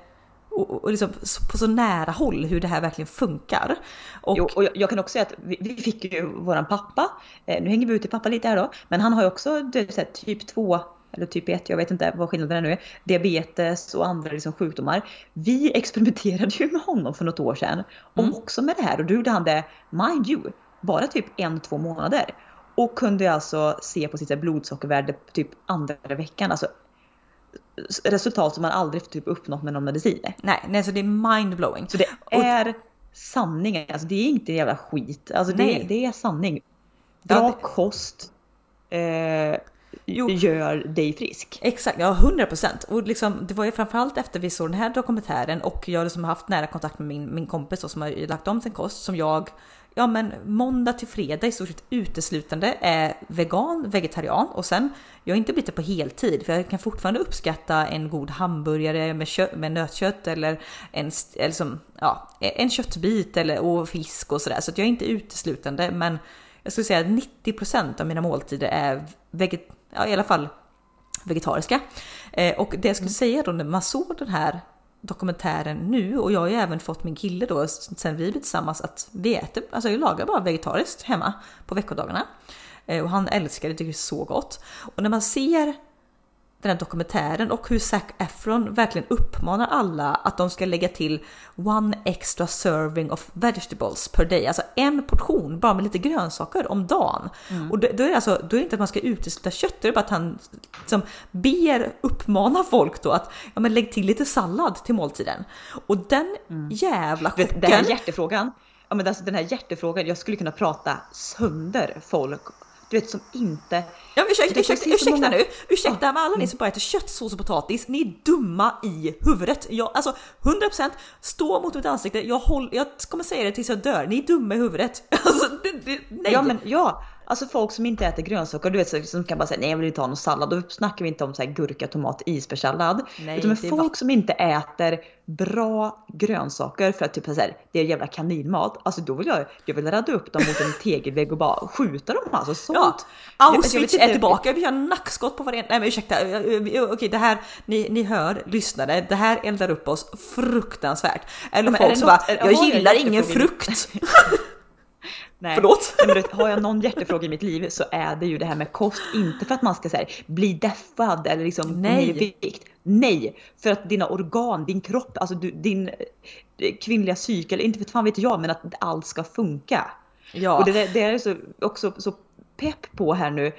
och, och liksom på så nära håll hur det här verkligen funkar. Och, Jo, och jag, jag kan också säga att vi, vi fick ju våran pappa, eh, nu hänger vi ut i pappa lite här då, men han har ju också här, typ 2 eller typ 1, jag vet inte vad skillnaden är nu diabetes och andra liksom, sjukdomar. Vi experimenterade ju med honom för något år sedan, och Mm. också med det här och då gjorde han det, mind you, bara typ en, två månader. Och kunde alltså se på sitt blodsockervärde typ andra veckan, alltså resultat som man aldrig typ uppnått med någon medicin. nej, nej, så det är mindblowing. Så det Och- är sanningen, alltså det är inte jävla skit. Alltså det, det är sanning. Bra Ja, det- kost eh, Jo. gör dig frisk. Exakt, ja 100 procent. Och liksom, det var ju framförallt efter vi såg den här dokumentären och jag liksom har haft nära kontakt med min, min kompis då, som har lagt om sin kost som jag, ja men måndag till fredag i stort sett uteslutande är vegan, vegetarian och sen, jag har inte blivit det på heltid för jag kan fortfarande uppskatta en god hamburgare med, kö- med nötkött eller en, eller som, ja, en köttbit eller, och fisk och sådär. Så att jag är inte uteslutande men jag skulle säga att 90% av mina måltider är veget, ja, i alla fall vegetariska. Eh, och det jag skulle säga då när man såg den här dokumentären nu och jag har ju även fått min kille då sen vi blev tillsammans att vi äter, alltså jag lagar bara vegetariskt hemma på veckodagarna. Eh, och han älskar det, tycker det är så gott. Och när man ser den här dokumentären och hur Zac Efron verkligen uppmanar alla att de ska lägga till one extra serving of vegetables per day, alltså en portion bara med lite grönsaker om dagen. Mm. Och då, då, är det alltså, då är det inte att man ska utesluta kött, det är bara att han liksom ber, uppmanar folk då att ja, men lägg till lite sallad till måltiden. Och den mm. jävla chocken. Den här hjärtefrågan, ja men alltså den här hjärtefrågan, jag skulle kunna prata sönder folk du vet som inte... Ja, ursäkta, ursäkta, ursäkta många... nu, ursäkta med alla ni som bara äter kött, sås och potatis, ni är dumma i huvudet. Jag, alltså 100% stå mot mitt ansikte, jag, håll, jag kommer säga det tills jag dör, ni är dumma i huvudet. Alltså, det, det, nej. Ja men ja, Alltså folk som inte äter grönsaker, du vet som kan bara säga nej jag vill inte ha någon sallad. Då snackar vi inte om så här gurka, tomat, isbergssallad. Utan med folk som inte äter bra grönsaker för att typ så här, det är jävla kaninmat. Alltså då vill jag, jag vill radda upp dem mot en tegelvägg och bara skjuta dem alltså. Sånt. Ja, Auschwitz är tillbaka, vill göra nackskott på varenda, nej men ursäkta, okej det här, ni, ni hör, lyssnade, det här eldar upp oss fruktansvärt. Eller men folk som bara, jag gillar ingen frukt. Nej. Förlåt? Nej, men har jag någon hjärtefråga i mitt liv så är det ju det här med kost. Inte för att man ska säga bli deffad eller liksom Nej. vikt. Nej, för att dina organ, din kropp, alltså du, din eh, kvinnliga cykel, inte för fan vet jag, men att allt ska funka. Ja. Och det, det är så, också så pepp på här nu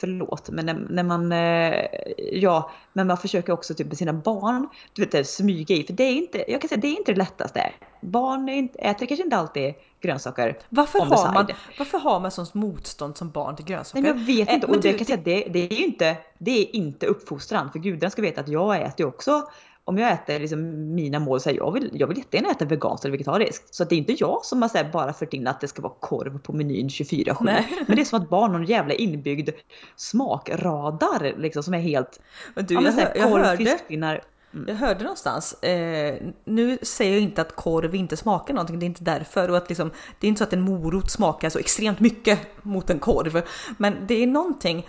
förlåt, men när, när, man, eh, ja, men man försöker också typ med sina barn, du vet smyga i, för det är inte, jag kan säga det är inte det lättaste. Barn är inte, äter kanske inte alltid grönsaker. Varför har, man, varför har man sånt motstånd som barn till grönsaker? Nej, jag vet inte, och du, det, kan säga, det, det är inte, det är inte uppfostran, för gudarna ska veta att jag äter också om jag äter liksom mina mål, så här, jag, vill, jag vill jättegärna äta veganskt eller vegetariskt. Så det är inte jag som har så här, bara fört in att det ska vara korv på menyn 24-7. Men det är som att barn har en jävla inbyggd smakradar liksom som är helt... Men du, ja, men, jag, här, jag, korv, hörde, fiskpinnar. Mm. Jag hörde någonstans, eh, nu säger jag inte att korv inte smakar någonting, det är inte därför. Och att liksom, det är inte så att en morot smakar så extremt mycket mot en korv. Men det är någonting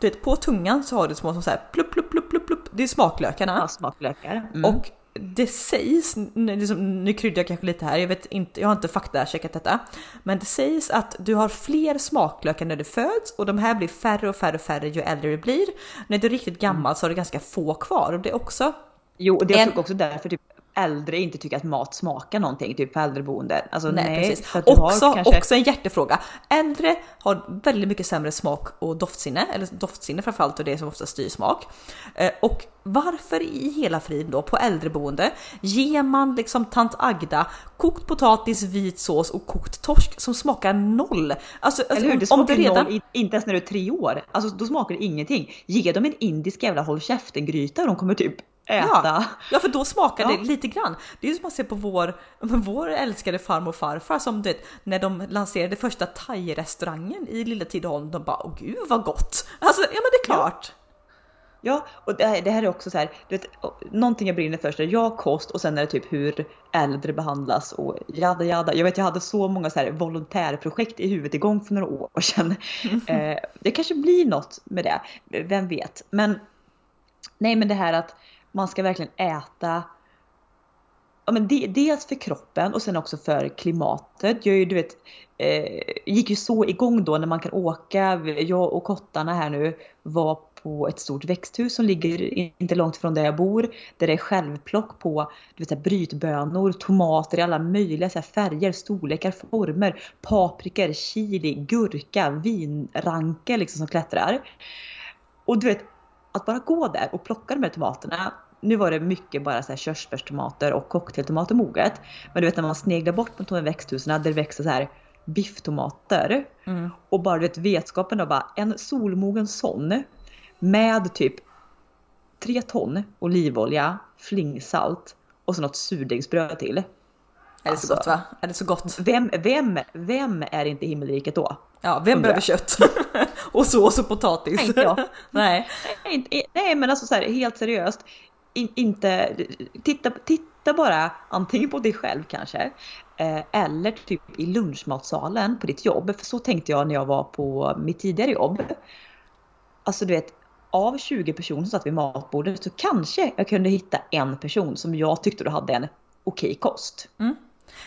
du vet på tungan så har du små som så här plupp, plupp, plupp, plupp, plupp. Det är smaklökarna. Ja, smaklökar. Mm. Och det sägs, liksom, nu kryddar jag kanske lite här, jag vet inte, jag har inte faktacheckat detta. Men det sägs att du har fler smaklökar när du föds och de här blir färre och färre och färre ju äldre du blir. När du är riktigt gammal så har du ganska få kvar och det är också Jo, det är en... också därför typ äldre inte tycker att mat smakar någonting, typ på äldreboenden. Alltså, nej, nej precis. Också, kanske... också en hjärtefråga. Äldre har väldigt mycket sämre smak och doftsinne, eller doftsinne framförallt och det som ofta styr smak. Eh, och varför i hela friden då på äldreboende ger man liksom tant Agda kokt potatis, vit sås och kokt torsk som smakar noll? Alltså, alltså Eller hur, det smakar redan... noll, inte ens när du är tre år. Alltså då smakar det ingenting. Ge dem en indisk jävla håll käften gryta och de kommer typ äta. Ja, ja för då smakar ja. det lite grann. Det är ju som att se på vår, vår älskade farmor och farfar som det, när de lanserade första thai-restaurangen i Lilla Tidaholm, de bara åh gud vad gott! Alltså ja men det är klart. Ja. Ja, och det här, det här är också så här, du vet, någonting jag brinner för, ja kost och sen är det typ hur äldre behandlas och jada jada. Jag vet jag hade så många så här volontärprojekt i huvudet igång för några år sedan. eh, det kanske blir något med det, vem vet. Men nej men det här att man ska verkligen äta ja, men de, dels för kroppen och sen också för klimatet. Jag, ju, du vet, eh, gick ju så igång då när man kan åka. Jag och kottarna här nu var på ett stort växthus som ligger inte långt från där jag bor. Där det är självplock på du vet, brytbönor, tomater i alla möjliga så färger, storlekar, former, paprikor, chili, gurka, vinranke liksom som klättrar. Och du vet, att bara gå där och plocka de här tomaterna nu var det mycket bara så här körsbärstomater och cocktailtomater moget. Men du vet när man sneglar bort mot de här växthusen där det växer så här bifftomater. Mm. Och bara du vet vetskapen av bara en solmogen sån med typ 3 ton olivolja, flingsalt och så något surdegsbröd till. Är det så gott va? Är det så gott? Vem, vem, vem är inte himmelriket då? Ja, vem behöver kött? och sås och potatis? Nej, inte jag. nej. Nej, nej, men alltså så här, helt seriöst in, inte, titta, titta bara antingen på dig själv kanske eh, eller typ i lunchmatsalen på ditt jobb. För så tänkte jag när jag var på mitt tidigare jobb. Alltså du vet, av 20 personer som satt vid matbordet så kanske jag kunde hitta en person som jag tyckte då hade en okej kost. Mm.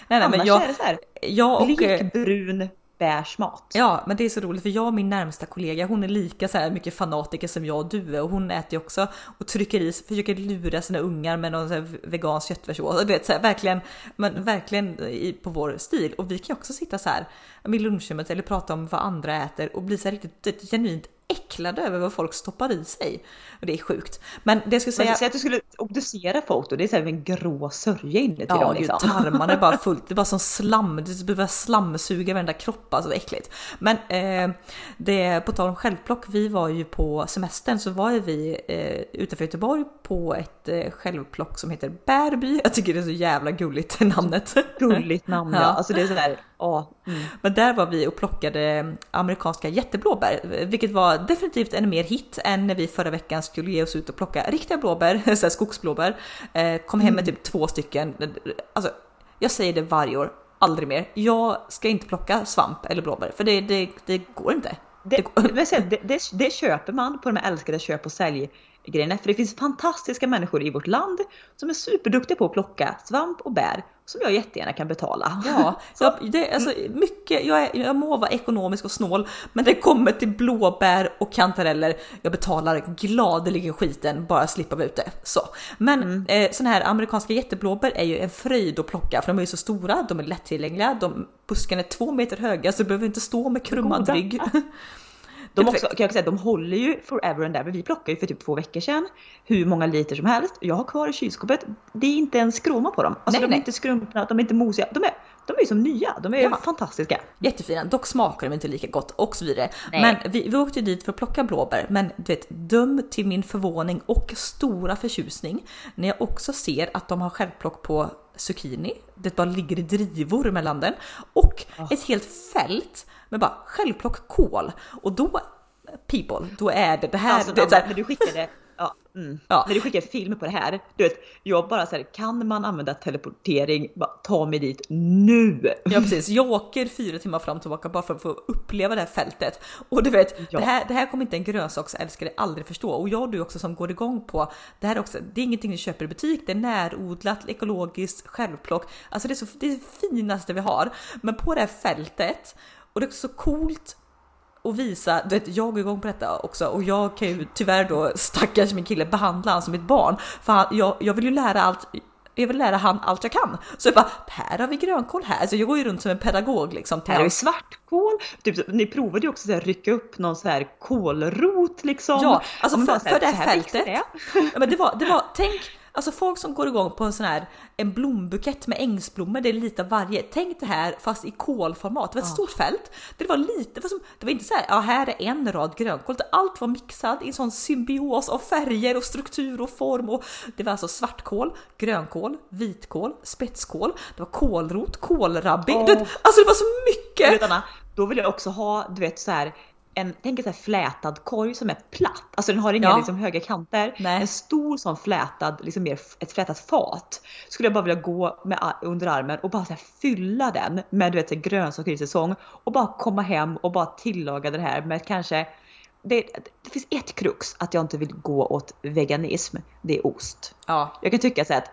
Nej, nej, Annars men jag, är det så här, jag och, blek, brun, beige mat. Ja, men det är så roligt för jag och min närmsta kollega, hon är lika så här mycket fanatiker som jag och du är och hon äter ju också och trycker i, försöker lura sina ungar med någon så här vegansk köttfärssås. Du vet, så här, verkligen, men verkligen i, på vår stil. Och vi kan ju också sitta så här med lunchrummet eller prata om vad andra äter och bli så här riktigt genuint äcklade över vad folk stoppar i sig. Och det är sjukt. Men det jag skulle säga... Säg att du skulle obducera folk då, det är så här en grå sörja inne till Ja, dem liksom. tarmarna är bara fullt. Det är bara som slam. Det börjar slamsuga varenda kropp. Alltså äckligt. Men eh, det, på tal om självplock. Vi var ju på semestern så var ju vi eh, utanför Göteborg på ett eh, självplock som heter Bärby. Jag tycker det är så jävla gulligt namnet. Gulligt namn ja. Ja. Alltså det är sådär, ja. Mm. Men där var vi och plockade amerikanska jätteblåbär, vilket var definitivt en mer hit än när vi förra veckan skulle ge oss ut och plocka riktiga blåbär, så skogsblåbär. Eh, kom hem med typ två stycken. Alltså, jag säger det varje år, aldrig mer. Jag ska inte plocka svamp eller blåbär, för det, det, det går inte. Det, det, det, det, det köper man på de här älskade köp och sälj grejerna. För det finns fantastiska människor i vårt land som är superduktiga på att plocka svamp och bär som jag jättegärna kan betala. Ja, jag, det, alltså, mycket, jag, är, jag må vara ekonomisk och snål, men det kommer till blåbär och kantareller. Jag betalar gladeligen skiten bara slippa vara ute. Så. Men mm. eh, såna här amerikanska jätteblåbär är ju en fröjd att plocka för de är ju så stora, de är lättillgängliga, de, buskarna är två meter höga så du behöver inte stå med krummad rygg. De, också, kan jag säga, de håller ju forever and ever. Vi plockade ju för typ två veckor sedan hur många liter som helst. Jag har kvar i kylskåpet. Det är inte en skroma på dem. Alltså Nej, de är nej. inte skrumpna, de är inte mosiga. De är, de är ju som nya. De är Ja. fantastiska. Jättefina, dock smakar de inte lika gott och så vidare. Nej. Men vi, vi åkte ju dit för att plocka blåbär, men du vet, döm till min förvåning och stora förtjusning när jag också ser att de har självplock på zucchini. Det bara ligger i drivor mellan den och ett helt fält med bara självplock kål och då people, då är det det här. Alltså, det när du skickade, ja, mm. Ja. när du skickade film på det här. Du vet, jag bara så här, kan man använda teleportering? Bara, ta mig dit nu! Ja precis, jag åker fyra timmar fram och tillbaka bara för att få uppleva det här fältet. Och du vet, Ja. det, här, det här kommer inte en grönsaksälskare aldrig förstå. Och jag och du också som går igång på, det här är också, det är ingenting ni köper i butik, det är närodlat, ekologiskt, självplock. Alltså det är, så, det är det finaste vi har. Men på det här fältet, och det är så coolt och visa, du vet jag går igång på detta också och jag kan ju tyvärr då stackars min kille behandla han som ett barn för han, jag, jag vill ju lära allt jag vill lära han allt jag kan. Så jag bara, här har vi grönkål här. Så jag går ju runt som en pedagog liksom. Här har vi svartkål. Typ, ni provade ju också så här, rycka upp någon så här kålrot liksom. Ja, alltså för, här, för det här fältet. Ja, men det var, det var, tänk alltså folk som går igång på en sån här en blombukett med ängsblommor, det är lite av varje. Tänk det här fast i kolformat. Det var ett stort fält. Det var lite, det var, som, det var inte så här, ja här är en rad grönkål. Allt var mixat i en sån symbios av färger och struktur och form. Och det var alltså svartkål, grönkål, vitkål, spetskål, det var kålrot, kålrabbi. Vet, Alltså det var så mycket! vet Anna, då vill jag också ha, du vet så här. En, tänk en så här flätad korg som är platt. Alltså den har inga Ja. liksom, höga kanter. Nej. En stor sån flätad, liksom mer ett flätat fat. Skulle jag bara vilja gå med under armen och bara så här fylla den med du vet, grönsaker i säsong. Och bara komma hem och bara tillaga det här med kanske det, det finns ett krux att jag inte vill gå åt veganism. Det är ost. Ja, Jag kan tycka så att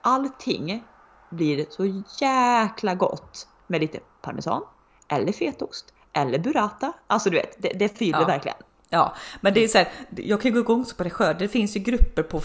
allting blir så jäkla gott med lite parmesan eller fetaost eller burrata. Alltså du vet, det, det fyller Ja. verkligen. Ja, men det är så här, jag kan gå igång så på det själv. Det finns ju grupper på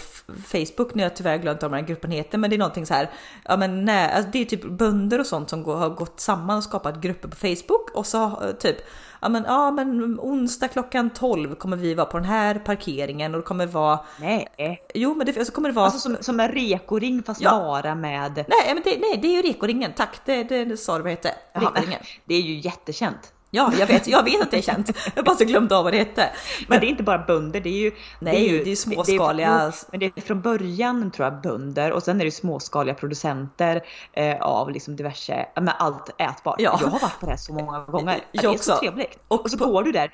Facebook, nu har jag tyvärr glömt vad den gruppen heter, men det är någonting så här. Ja, men nej, alltså det är typ bönder och sånt som går, har gått samman och skapat grupper på Facebook och så eh, typ Ja men, ja men onsdag klockan 12 kommer vi vara på den här parkeringen och det kommer vara Nej, Jo men det så kommer det vara alltså som, som en rekoring fast Ja. bara med... Nej men det, nej det är ju rekoringen, tack det, det, det sa du vad det hette. Rekoringen. det är ju jättekänt. Ja jag vet, jag vet att det är känt. Jag bara så glömde av vad det hette. Men det är inte bara bönder, det är ju... Nej, ju, det är småskaliga- Det är, men det är från början tror jag bönder och sen är det småskaliga producenter eh, av liksom diverse, men allt ätbart. Ja. Jag har varit på det här så många gånger. Jag det är också. så trevligt. Och Och, så på- går du där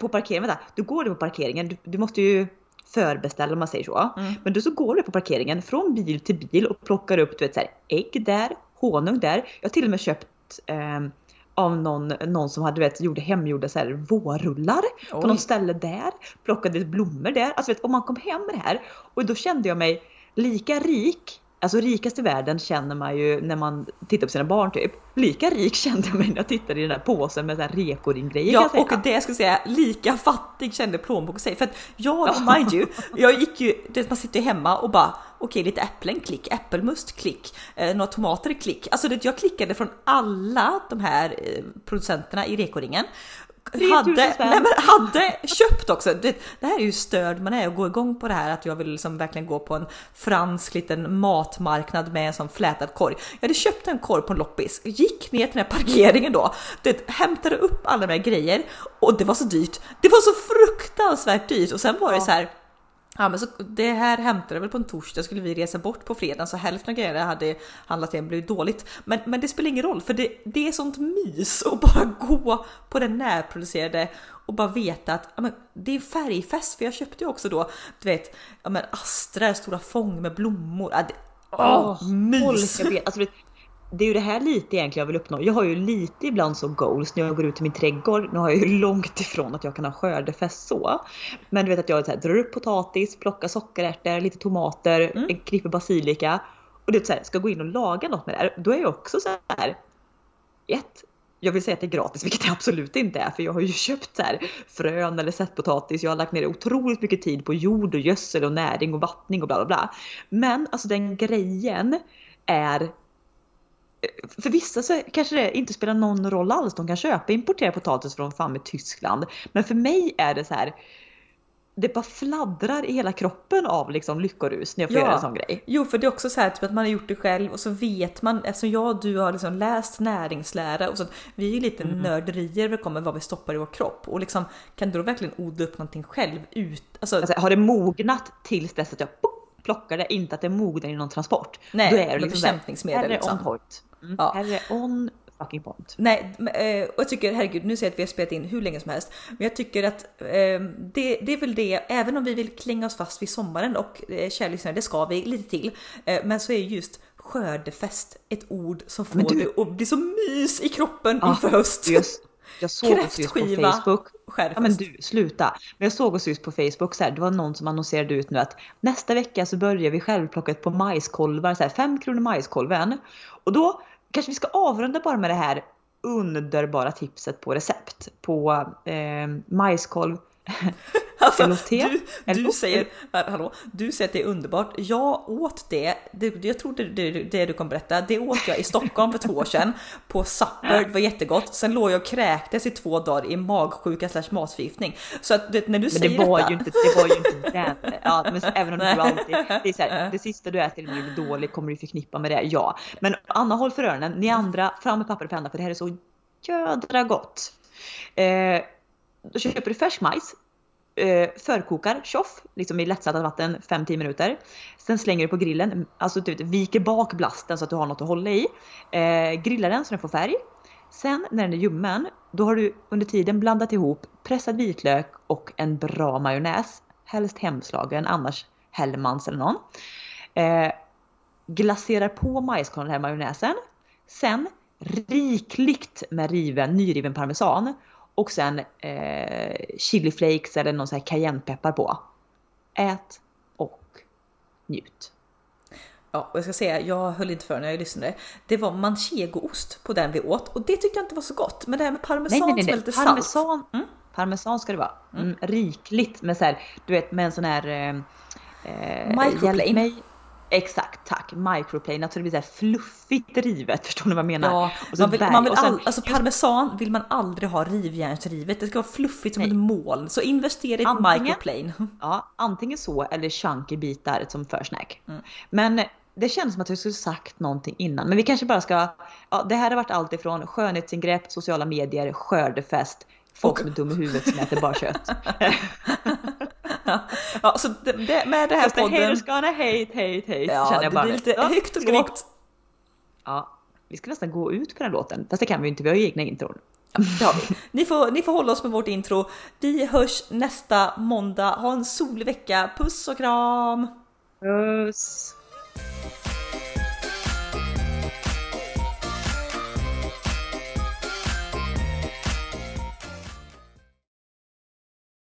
på parkeringen, vänta, du går du på parkeringen, du, du måste ju förbeställa om man säger så. Mm. Men du så går du på parkeringen från bil till bil och plockar upp du vet, så här, ägg där, honung där. Jag har till och med köpt ehm, av någon, någon som hade, vet, gjorde hemgjorda så här, vårrullar Oj. på något ställe där. Plockade blommor där. Alltså vet, om man kom hem med det här och då kände jag mig lika rik Alltså rikast i världen känner man ju när man tittar på sina barn typ. Lika rik kände jag mig när jag tittade i den där påsen med rekoring-grejer Ja och det jag skulle säga, lika fattig kände plånboken sig. För att jag, mind you, jag gick ju, man sitter ju hemma och bara okej lite äpplen klick, äppelmust klick, eh, några tomater klick. Alltså det, jag klickade från alla de här eh, producenterna i rekoringen hade, nej, men hade köpt också. Det, det, här är ju störd. Man är och gå igång på det här att jag vill liksom verkligen gå på en fransk liten matmarknad med en sån flätad korg. Jag hade köpt en korg på en loppis, gick ner till den här parkeringen då, det, hämtade upp alla de här grejer. Och det var så dyrt. Det var så fruktansvärt dyrt. Och sen var det så här Ja men så det här hämtade väl på en torsdag skulle vi resa bort på fredag så hälften av grejerna hade handlat igen blivit dåligt. Men, men det spelar ingen roll för det, det är sånt mys att bara gå på det närproducerade och bara veta att ja, men, det är färgfest för jag köpte ju också då du vet ja, men Astra stora fång med blommor. Ja, det, åh, oh, mys! Jag vet, alltså, det är ju det här lite egentligen jag vill uppnå. Jag har ju lite ibland så goals när jag går ut i min trädgård. Nu har jag ju långt ifrån att jag kan ha skördefest så. Men du vet att jag så här, drar upp potatis, plockar sockerärtor, lite tomater, mm. en knippe basilika. Och det så här, ska gå in och laga något med det här. Då är jag också så här. Ett, jag vill säga att det är gratis, vilket det absolut inte är, för jag har ju köpt så här frön eller sättpotatis. Jag har lagt ner otroligt mycket tid på jord och gödsel och näring och vattning och bla bla bla. Men alltså den grejen är för vissa så kanske det inte spelar någon roll alls. De kan köpa importerad potatis från fan med Tyskland. Men för mig är det så här. Det bara fladdrar i hela kroppen av liksom lyckorus när jag får ja. göra en sån grej. Jo, för det är också så här typ att man har gjort det själv och så vet man eftersom jag och du har liksom läst näringslära och så. Vi är ju lite mm. nörderier när det kommer vad vi stoppar i vår kropp och liksom kan du då verkligen odla upp någonting själv ut? Alltså, alltså har det mognat tills dess att jag plockar det, inte att det mognar i någon transport. Nej, då är det liksom bekämpningsmedel. Här är liksom. on point. Mm. Ja. Här är on fucking point. Nej, eh, och jag tycker herregud, nu ser jag att vi har spelat in hur länge som helst, men jag tycker att eh, det, det är väl det, även om vi vill klänga oss fast vid sommaren och eh, det ska vi lite till, eh, men så är just skördefest ett ord som får du... det att bli så mys i kroppen ah, inför höst. Just. Jag såg oss just på Facebook. Ja men du, sluta. Men jag såg oss just på Facebook så här, det var någon som annonserade ut nu att nästa vecka så börjar vi självplockat på majskolvar, så här, 5 kronor majskolven. Och då kanske vi ska avrunda bara med det här underbara tipset på recept på eh, majskolv Alltså, du, du, säger, hallå, du säger att det är underbart. Jag åt det, det jag tror det, det, det du kommer berätta, det åt jag i Stockholm för två år sedan på Supper, det var jättegott. Sen låg jag och kräktes i två dagar i magsjuka slash matförgiftning. Så att det, när du men säger det var detta... Ju inte, det var ju inte den, ja, men även om du alltid, det är så här, det sista du äter blir dåligt kommer du förknippa med det, ja. Men Anna håll för öronen, ni andra fram med papper och penna för det här är så jädra gott. Eh, då köper du färsk majs, eh, förkokar tjoff, liksom i lättsaltat vatten 5-10 minuter. Sen slänger du på grillen, alltså du viker bak blasten så att du har något att hålla i. Eh, grillar den så den får färg. Sen när den är ljummen, då har du under tiden blandat ihop pressad vitlök och en bra majonnäs. Helst hemslagen, annars Hellmans eller någon. Eh, glaserar på majskornen den här majonnäsen. Sen rikligt med riven, nyriven parmesan och sen eh, chiliflakes eller någon sån här cayennepeppar på. Ät och njut. Ja, och jag ska säga, jag höll inte för när jag lyssnade. Det var manchegoost på den vi åt och det tyckte jag inte var så gott. Men det här med parmesan nej, nej, nej, som är lite parmesan, salt. Mm. Parmesan ska det vara. Mm. Mm, rikligt med så här, du vet med en sån här... Eh, eh Microplane. Exakt, tack. Microplane, att det blir så här fluffigt rivet. Förstår ni vad jag menar? Ja, man vill, man vill all, alltså parmesan vill man aldrig ha rivjärnsrivet. Det ska vara fluffigt som ett moln. Så investera i ett microplane. Ja, antingen så eller chunky bitar som försnack. Mm. Men det känns som att jag skulle sagt någonting innan. Men vi kanske bara ska, ja, det här har varit allt ifrån skönhetsingrepp, sociala medier, skördefest, folk som är dumma i huvudet som äter bara kött. ja, så det, det, med det här podden... Haters gonna hate, hate, hate. Ja, känner jag bara. det blir lite högt och lågt. Ja, vi ska nästan gå ut på den låten. Fast det kan vi ju inte, vi har ju egna intron. Ja, ni, får, ni får hålla oss med vårt intro. Vi hörs nästa måndag. Ha en solig vecka. Puss och kram! Puss!